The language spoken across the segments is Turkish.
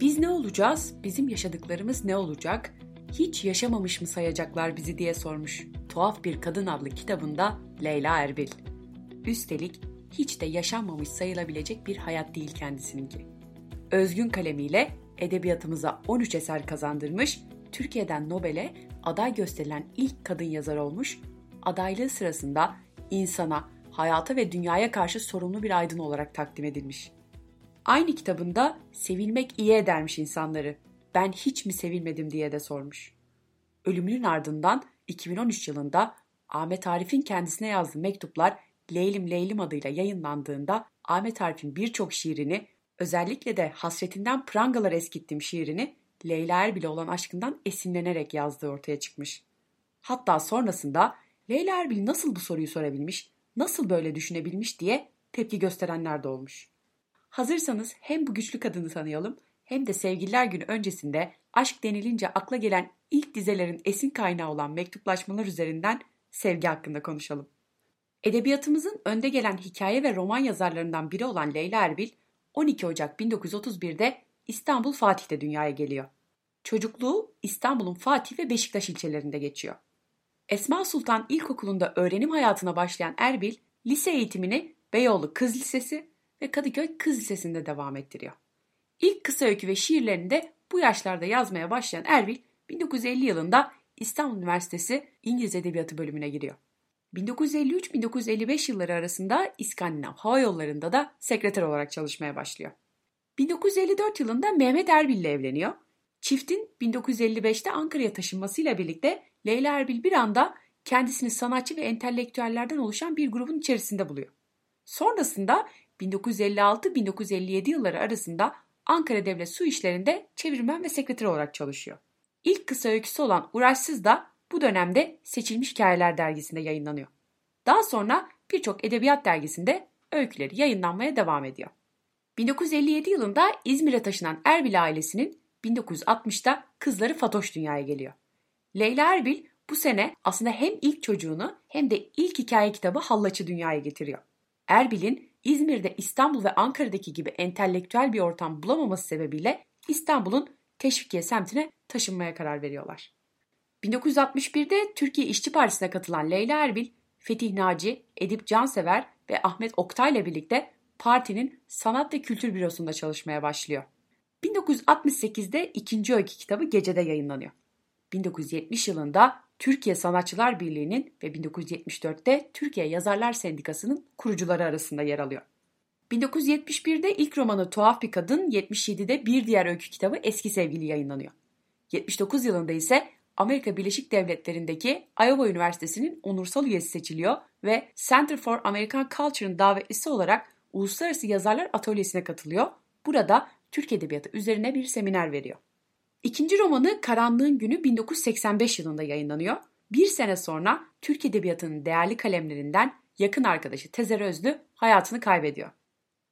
Biz ne olacağız? Bizim yaşadıklarımız ne olacak? Hiç yaşamamış mı sayacaklar bizi diye sormuş. Tuhaf Bir Kadın adlı kitabında Leyla Erbil. Üstelik hiç de yaşanmamış sayılabilecek bir hayat değil kendisininki. Özgün kalemiyle edebiyatımıza 13 eser kazandırmış, Türkiye'den Nobel'e aday gösterilen ilk kadın yazar olmuş, adaylığı sırasında insana, hayata ve dünyaya karşı sorumlu bir aydın olarak takdim edilmiş. Aynı kitabında sevilmek iyi edermiş insanları. Ben hiç mi sevilmedim diye de sormuş. Ölümünün ardından 2013 yılında Ahmet Arif'in kendisine yazdığı mektuplar Leylim Leylim adıyla yayınlandığında Ahmet Arif'in birçok şiirini özellikle de hasretinden prangalar eskittim şiirini Leyla Erbil'e olan aşkından esinlenerek yazdığı ortaya çıkmış. Hatta sonrasında Leyla Erbil nasıl bu soruyu sorabilmiş, nasıl böyle düşünebilmiş diye tepki gösterenler de olmuş. Hazırsanız hem bu güçlü kadını tanıyalım hem de Sevgililer Günü öncesinde aşk denilince akla gelen ilk dizelerin esin kaynağı olan mektuplaşmalar üzerinden sevgi hakkında konuşalım. Edebiyatımızın önde gelen hikaye ve roman yazarlarından biri olan Leyla Erbil, 12 Ocak 1931'de İstanbul Fatih'te dünyaya geliyor. Çocukluğu İstanbul'un Fatih ve Beşiktaş ilçelerinde geçiyor. Esma Sultan İlkokulu'nda öğrenim hayatına başlayan Erbil, lise eğitimini Beyoğlu Kız Lisesi ve Kadıköy Kız Lisesi'nde devam ettiriyor. İlk kısa öykü ve şiirlerini de bu yaşlarda yazmaya başlayan Erbil, 1950 yılında İstanbul Üniversitesi İngiliz Edebiyatı bölümüne giriyor. 1953-1955 yılları arasında İskandinav Hava Yolları'nda da sekreter olarak çalışmaya başlıyor. 1954 yılında Mehmet Erbil ile evleniyor. Çiftin 1955'te Ankara'ya taşınmasıyla birlikte Leyla Erbil bir anda kendisini sanatçı ve entelektüellerden oluşan bir grubun içerisinde buluyor. Sonrasında 1956-1957 yılları arasında Ankara Devlet Su İşleri'nde çevirmen ve sekreter olarak çalışıyor. İlk kısa öyküsü olan Uğraşsız da bu dönemde Seçilmiş Hikayeler dergisinde yayınlanıyor. Daha sonra birçok edebiyat dergisinde öyküleri yayınlanmaya devam ediyor. 1957 yılında İzmir'e taşınan Erbil ailesinin 1960'da kızları Fatoş dünyaya geliyor. Leyla Erbil bu sene aslında hem ilk çocuğunu hem de ilk hikaye kitabı Hallaç'ı dünyaya getiriyor. Erbil'in İzmir'de İstanbul ve Ankara'daki gibi entelektüel bir ortam bulamaması sebebiyle İstanbul'un Teşvikiye semtine taşınmaya karar veriyorlar. 1961'de Türkiye İşçi Partisi'ne katılan Leyla Erbil, Fetih Naci, Edip Cansever ve Ahmet Oktay ile birlikte partinin Sanat ve Kültür Bürosu'nda çalışmaya başlıyor. 1968'de ikinci öykü kitabı Gece'de yayınlanıyor. 1970 yılında Türkiye Sanatçılar Birliği'nin ve 1974'te Türkiye Yazarlar Sendikası'nın kurucuları arasında yer alıyor. 1971'de ilk romanı Tuhaf Bir Kadın, 77'de bir diğer öykü kitabı Eski Sevgili yayınlanıyor. 79 yılında ise Amerika Birleşik Devletleri'ndeki Iowa Üniversitesi'nin onursal üyesi seçiliyor ve Center for American Culture'ın davetlisi olarak Uluslararası Yazarlar Atölyesi'ne katılıyor. Burada Türk Edebiyatı üzerine bir seminer veriyor. İkinci romanı Karanlığın Günü 1985 yılında yayınlanıyor. Bir sene sonra Türk Edebiyatı'nın değerli kalemlerinden yakın arkadaşı Tezer Özlü hayatını kaybediyor.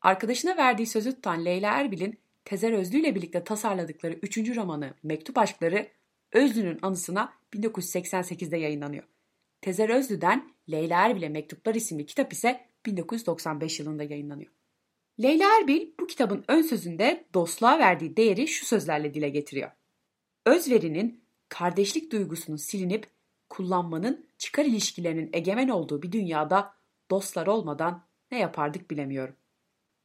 Arkadaşına verdiği sözü tutan Leyla Erbil'in Tezer Özlü ile birlikte tasarladıkları üçüncü romanı Mektup Aşkları Özlü'nün anısına 1988'de yayınlanıyor. Tezer Özlü'den Leyla Erbil'e Mektuplar isimli kitap ise 1995 yılında yayınlanıyor. Leyla Erbil bu kitabın ön sözünde dostluğa verdiği değeri şu sözlerle dile getiriyor. Özverinin, kardeşlik duygusunun silinip kullanmanın çıkar ilişkilerinin egemen olduğu bir dünyada dostlar olmadan ne yapardık bilemiyorum.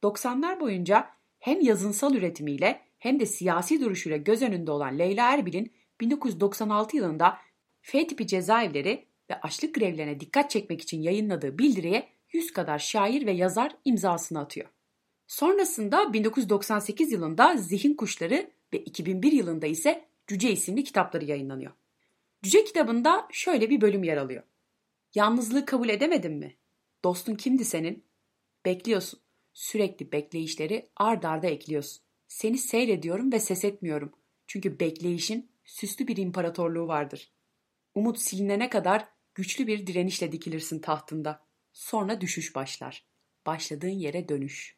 90'lar boyunca hem yazınsal üretimiyle hem de siyasi duruşuyla göz önünde olan Leyla Erbil'in 1996 yılında F tipi cezaevleri ve açlık grevlerine dikkat çekmek için yayınladığı bildiriye 100 kadar şair ve yazar imzasını atıyor. Sonrasında 1998 yılında Zihin Kuşları ve 2001 yılında ise Cüce isimli kitapları yayınlanıyor. Cüce kitabında şöyle bir bölüm yer alıyor. Yalnızlığı kabul edemedin mi? Dostun kimdi senin? Bekliyorsun. Sürekli bekleyişleri ard arda ekliyorsun. Seni seyrediyorum ve ses etmiyorum. Çünkü bekleyişin süslü bir imparatorluğu vardır. Umut silinene kadar güçlü bir direnişle dikilirsin tahtında. Sonra düşüş başlar. Başladığın yere dönüş.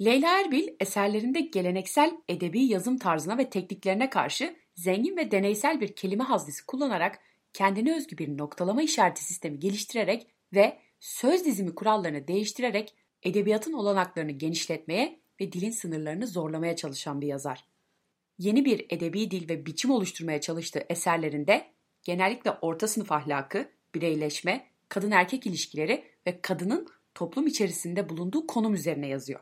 Leyla Erbil eserlerinde geleneksel edebi yazım tarzına ve tekniklerine karşı zengin ve deneysel bir kelime haznesi kullanarak kendine özgü bir noktalama işareti sistemi geliştirerek ve söz dizimi kurallarını değiştirerek edebiyatın olanaklarını genişletmeye ve dilin sınırlarını zorlamaya çalışan bir yazar. yeni bir edebi dil ve biçim oluşturmaya çalıştığı eserlerinde genellikle orta sınıf ahlakı, bireyleşme, kadın erkek ilişkileri ve kadının toplum içerisinde bulunduğu konum üzerine yazıyor.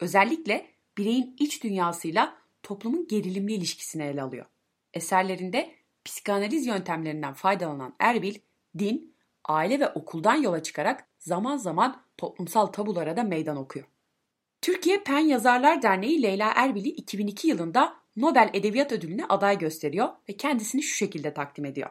Özellikle bireyin iç dünyasıyla toplumun gerilimli ilişkisini ele alıyor. Eserlerinde psikanaliz yöntemlerinden faydalanan Erbil, din, aile ve okuldan yola çıkarak zaman zaman toplumsal tabulara da meydan okuyor. Türkiye Pen Yazarlar Derneği Leyla Erbil'i 2002 yılında Nobel Edebiyat Ödülü'ne aday gösteriyor ve kendisini şu şekilde takdim ediyor.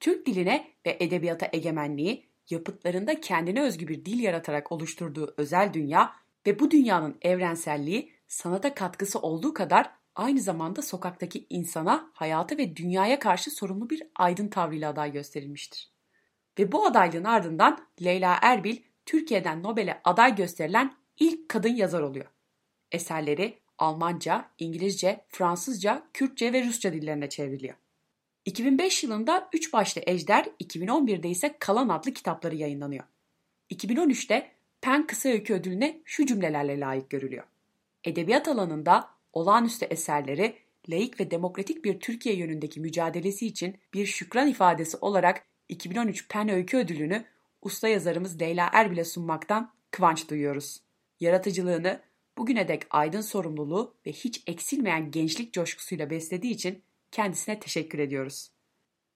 Türk diline ve edebiyata egemenliği, yapıtlarında kendine özgü bir dil yaratarak oluşturduğu özel dünya ve bu dünyanın evrenselliği sanata katkısı olduğu kadar aynı zamanda sokaktaki insana, hayata ve dünyaya karşı sorumlu bir aydın tavrıyla aday gösterilmiştir. Ve bu adaylığın ardından Leyla Erbil, Türkiye'den Nobel'e aday gösterilen ilk kadın yazar oluyor. Eserleri Almanca, İngilizce, Fransızca, Kürtçe ve Rusça dillerine çevriliyor. 2005 yılında 3 başlı Ejder, 2011'de ise Kalan adlı kitapları yayınlanıyor. 2013'te Pen Kısa Öykü Ödülü'ne şu cümlelerle layık görülüyor. Edebiyat alanında olağanüstü eserleri, laik ve demokratik bir Türkiye yönündeki mücadelesi için bir şükran ifadesi olarak 2013 Pen Öykü Ödülünü usta yazarımız Leyla Erbil'e sunmaktan kıvanç duyuyoruz. Yaratıcılığını bugüne dek aydın sorumluluğu ve hiç eksilmeyen gençlik coşkusuyla beslediği için kendisine teşekkür ediyoruz.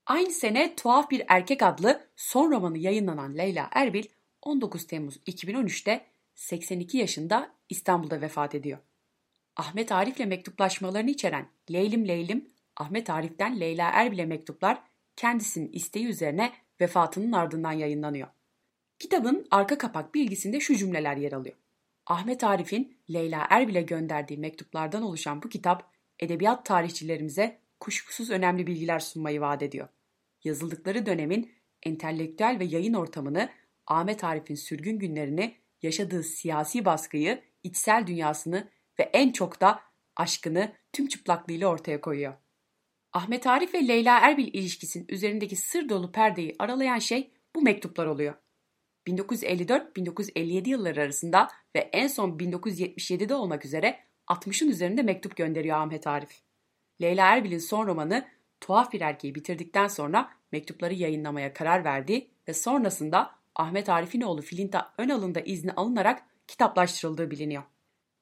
Aynı sene Tuhaf Bir Erkek adlı son romanı yayınlanan Leyla Erbil 19 Temmuz 2013'te 82 yaşında İstanbul'da vefat ediyor. Ahmet Arif'le mektuplaşmalarını içeren Leylim Leylim, Ahmet Arif'ten Leyla Erbil'e mektuplar kendisinin isteği üzerine vefatının ardından yayınlanıyor. Kitabın arka kapak bilgisinde şu cümleler yer alıyor. Ahmet Arif'in Leyla Erbil'e gönderdiği mektuplardan oluşan bu kitap edebiyat tarihçilerimize kuşkusuz önemli bilgiler sunmayı vaat ediyor. Yazıldıkları dönemin entelektüel ve yayın ortamını, Ahmet Arif'in sürgün günlerini, yaşadığı siyasi baskıyı, içsel dünyasını ve en çok da aşkını tüm çıplaklığıyla ortaya koyuyor. Ahmet Arif ve Leyla Erbil ilişkisinin üzerindeki sır dolu perdeyi aralayan şey bu mektuplar oluyor. 1954-1957 yılları arasında ve en son 1977'de olmak üzere 60'ın üzerinde mektup gönderiyor Ahmet Arif. Leyla Erbil'in son romanı Tuhaf Bir Erkeği bitirdikten sonra mektupları yayınlamaya karar verdi ve sonrasında Ahmet Arif'in oğlu Filinta Önal'ın da izni alınarak kitaplaştırıldığı biliniyor.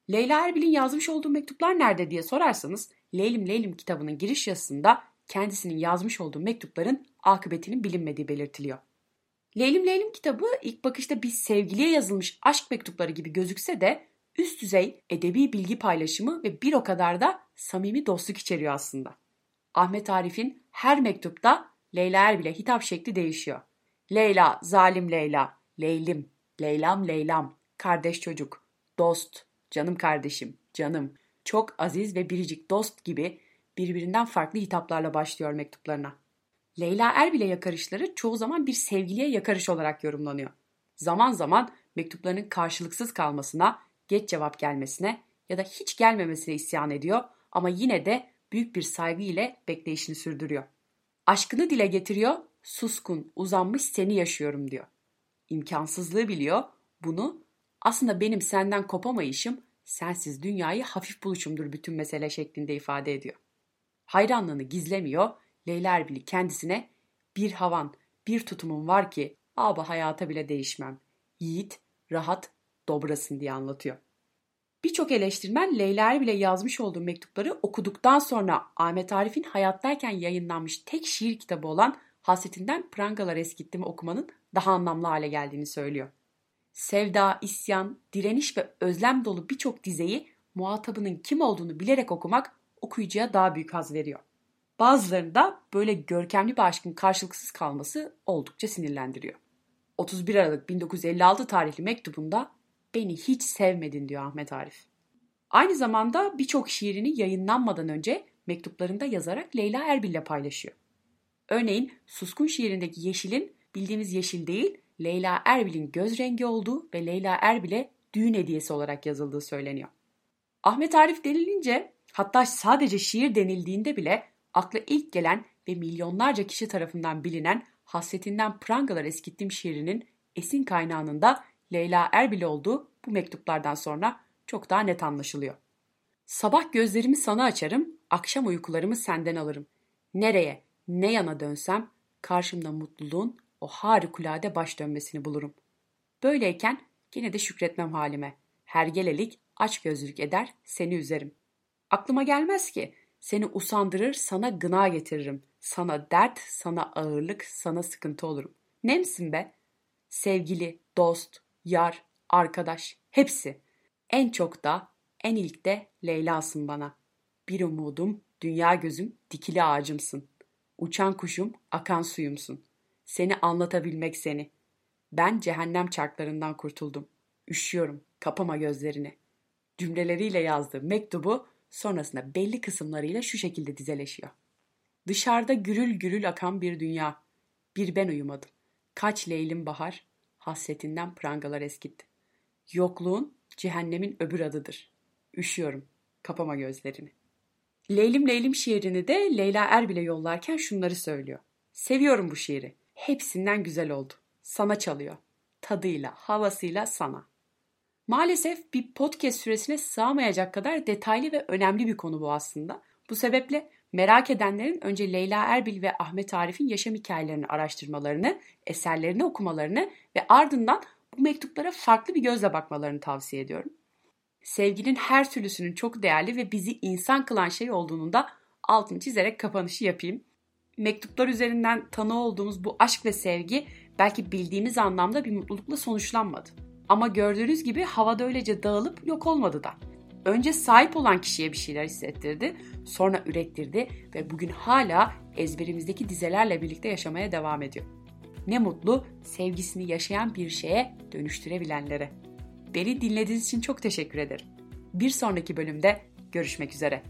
Leyla Erbil'in yazmış olduğu mektuplar nerede diye sorarsanız Leylim Leylim kitabının giriş yazısında kendisinin yazmış olduğu mektupların akıbetinin bilinmediği belirtiliyor. Leylim Leylim kitabı ilk bakışta bir sevgiliye yazılmış aşk mektupları gibi gözükse de üst düzey edebi bilgi paylaşımı ve bir o kadar da samimi dostluk içeriyor aslında. Ahmet Arif'in her mektupta Leyla Erbil'e hitap şekli değişiyor. Leyla, zalim Leyla, Leylim, Leylam Leylam, kardeş çocuk, dost, canım kardeşim, canım, çok aziz ve biricik dost gibi birbirinden farklı hitaplarla başlıyor mektuplarına. Leyla Erbil'e yakarışları çoğu zaman bir sevgiliye yakarış olarak yorumlanıyor. Zaman zaman mektuplarının karşılıksız kalmasına, geç cevap gelmesine ya da hiç gelmemesine isyan ediyor ama yine de büyük bir saygı ile bekleyişini sürdürüyor. Aşkını dile getiriyor, suskun, uzanmış seni yaşıyorum diyor. İmkansızlığı biliyor, bunu aslında benim senden kopamayışım, sensiz dünyayı hafif buluşumdur bütün mesele şeklinde ifade ediyor. Hayranlığını gizlemiyor, Leyla Erbil'i kendisine bir havan, bir tutumun var ki aba hayata bile değişmem. Yiğit, rahat, dobrasın diye anlatıyor. Birçok eleştirmen Leyla Erbil'e yazmış olduğu mektupları okuduktan sonra Ahmet Arif'in hayattayken yayınlanmış tek şiir kitabı olan Hasretinden Prangalar Eskittim okumanın daha anlamlı hale geldiğini söylüyor. Sevda, isyan, direniş ve özlem dolu birçok dizeyi muhatabının kim olduğunu bilerek okumak okuyucuya daha büyük haz veriyor. Bazılarında böyle görkemli bir aşkın karşılıksız kalması oldukça sinirlendiriyor. 31 Aralık 1956 tarihli mektubunda beni hiç sevmedin diyor Ahmet Arif. Aynı zamanda birçok şiirini yayınlanmadan önce mektuplarında yazarak Leyla Erbil'le paylaşıyor. Örneğin Suskun şiirindeki yeşilin bildiğimiz yeşil değil, Leyla Erbil'in göz rengi olduğu ve Leyla Erbil'e düğün hediyesi olarak yazıldığı söyleniyor. Ahmet Arif denilince hatta sadece şiir denildiğinde bile akla ilk gelen ve milyonlarca kişi tarafından bilinen Hasretinden Prangalar Eskittim şiirinin esin kaynağının da Leyla Erbil olduğu bu mektuplardan sonra çok daha net anlaşılıyor. Sabah gözlerimi sana açarım, akşam uykularımı senden alırım. Nereye, ne yana dönsem karşımda mutluluğun o harikulade baş dönmesini bulurum. Böyleyken yine de şükretmem halime. Hergelelik, aç gözlük eder, seni üzerim. Aklıma gelmez ki seni usandırır, sana gına getiririm. Sana dert, sana ağırlık, sana sıkıntı olurum. Nemsin be? Sevgili, dost, yar, arkadaş, hepsi. En çok da, en ilk de Leyla'sın bana. Bir umudum, dünya gözüm, dikili ağacımsın. Uçan kuşum, akan suyumsun. Seni anlatabilmek seni. Ben cehennem çarklarından kurtuldum. Üşüyorum, kapama gözlerini. Cümleleriyle yazdığı mektubu sonrasında belli kısımlarıyla şu şekilde dizeleşiyor. Dışarıda gürül gürül akan bir dünya. Bir ben uyumadım. Kaç leylim bahar, hasretinden prangalar eskitti. Yokluğun cehennemin öbür adıdır. Üşüyorum, kapama gözlerini. Leylim Leylim şiirini de Leyla Erbil'e yollarken şunları söylüyor. Seviyorum bu şiiri. Hepsinden güzel oldu. Sana çalıyor. Tadıyla, havasıyla sana. Maalesef bir podcast süresine sığamayacak kadar detaylı ve önemli bir konu bu aslında. Bu sebeple merak edenlerin önce Leyla Erbil ve Ahmet Arif'in yaşam hikayelerini araştırmalarını, eserlerini okumalarını ve ardından bu mektuplara farklı bir gözle bakmalarını tavsiye ediyorum. Sevginin her türlüsünün çok değerli ve bizi insan kılan şey olduğunu da altını çizerek kapanışı yapayım. Mektuplar üzerinden tanı olduğumuz bu aşk ve sevgi belki bildiğimiz anlamda bir mutlulukla sonuçlanmadı. Ama gördüğünüz gibi havada öylece dağılıp yok olmadı da. Önce sahip olan kişiye bir şeyler hissettirdi, sonra ürettirdi ve bugün hala ezberimizdeki dizelerle birlikte yaşamaya devam ediyor. Ne mutlu sevgisini yaşayan bir şeye dönüştürebilenlere. Beni dinlediğiniz için çok teşekkür ederim. Bir sonraki bölümde görüşmek üzere.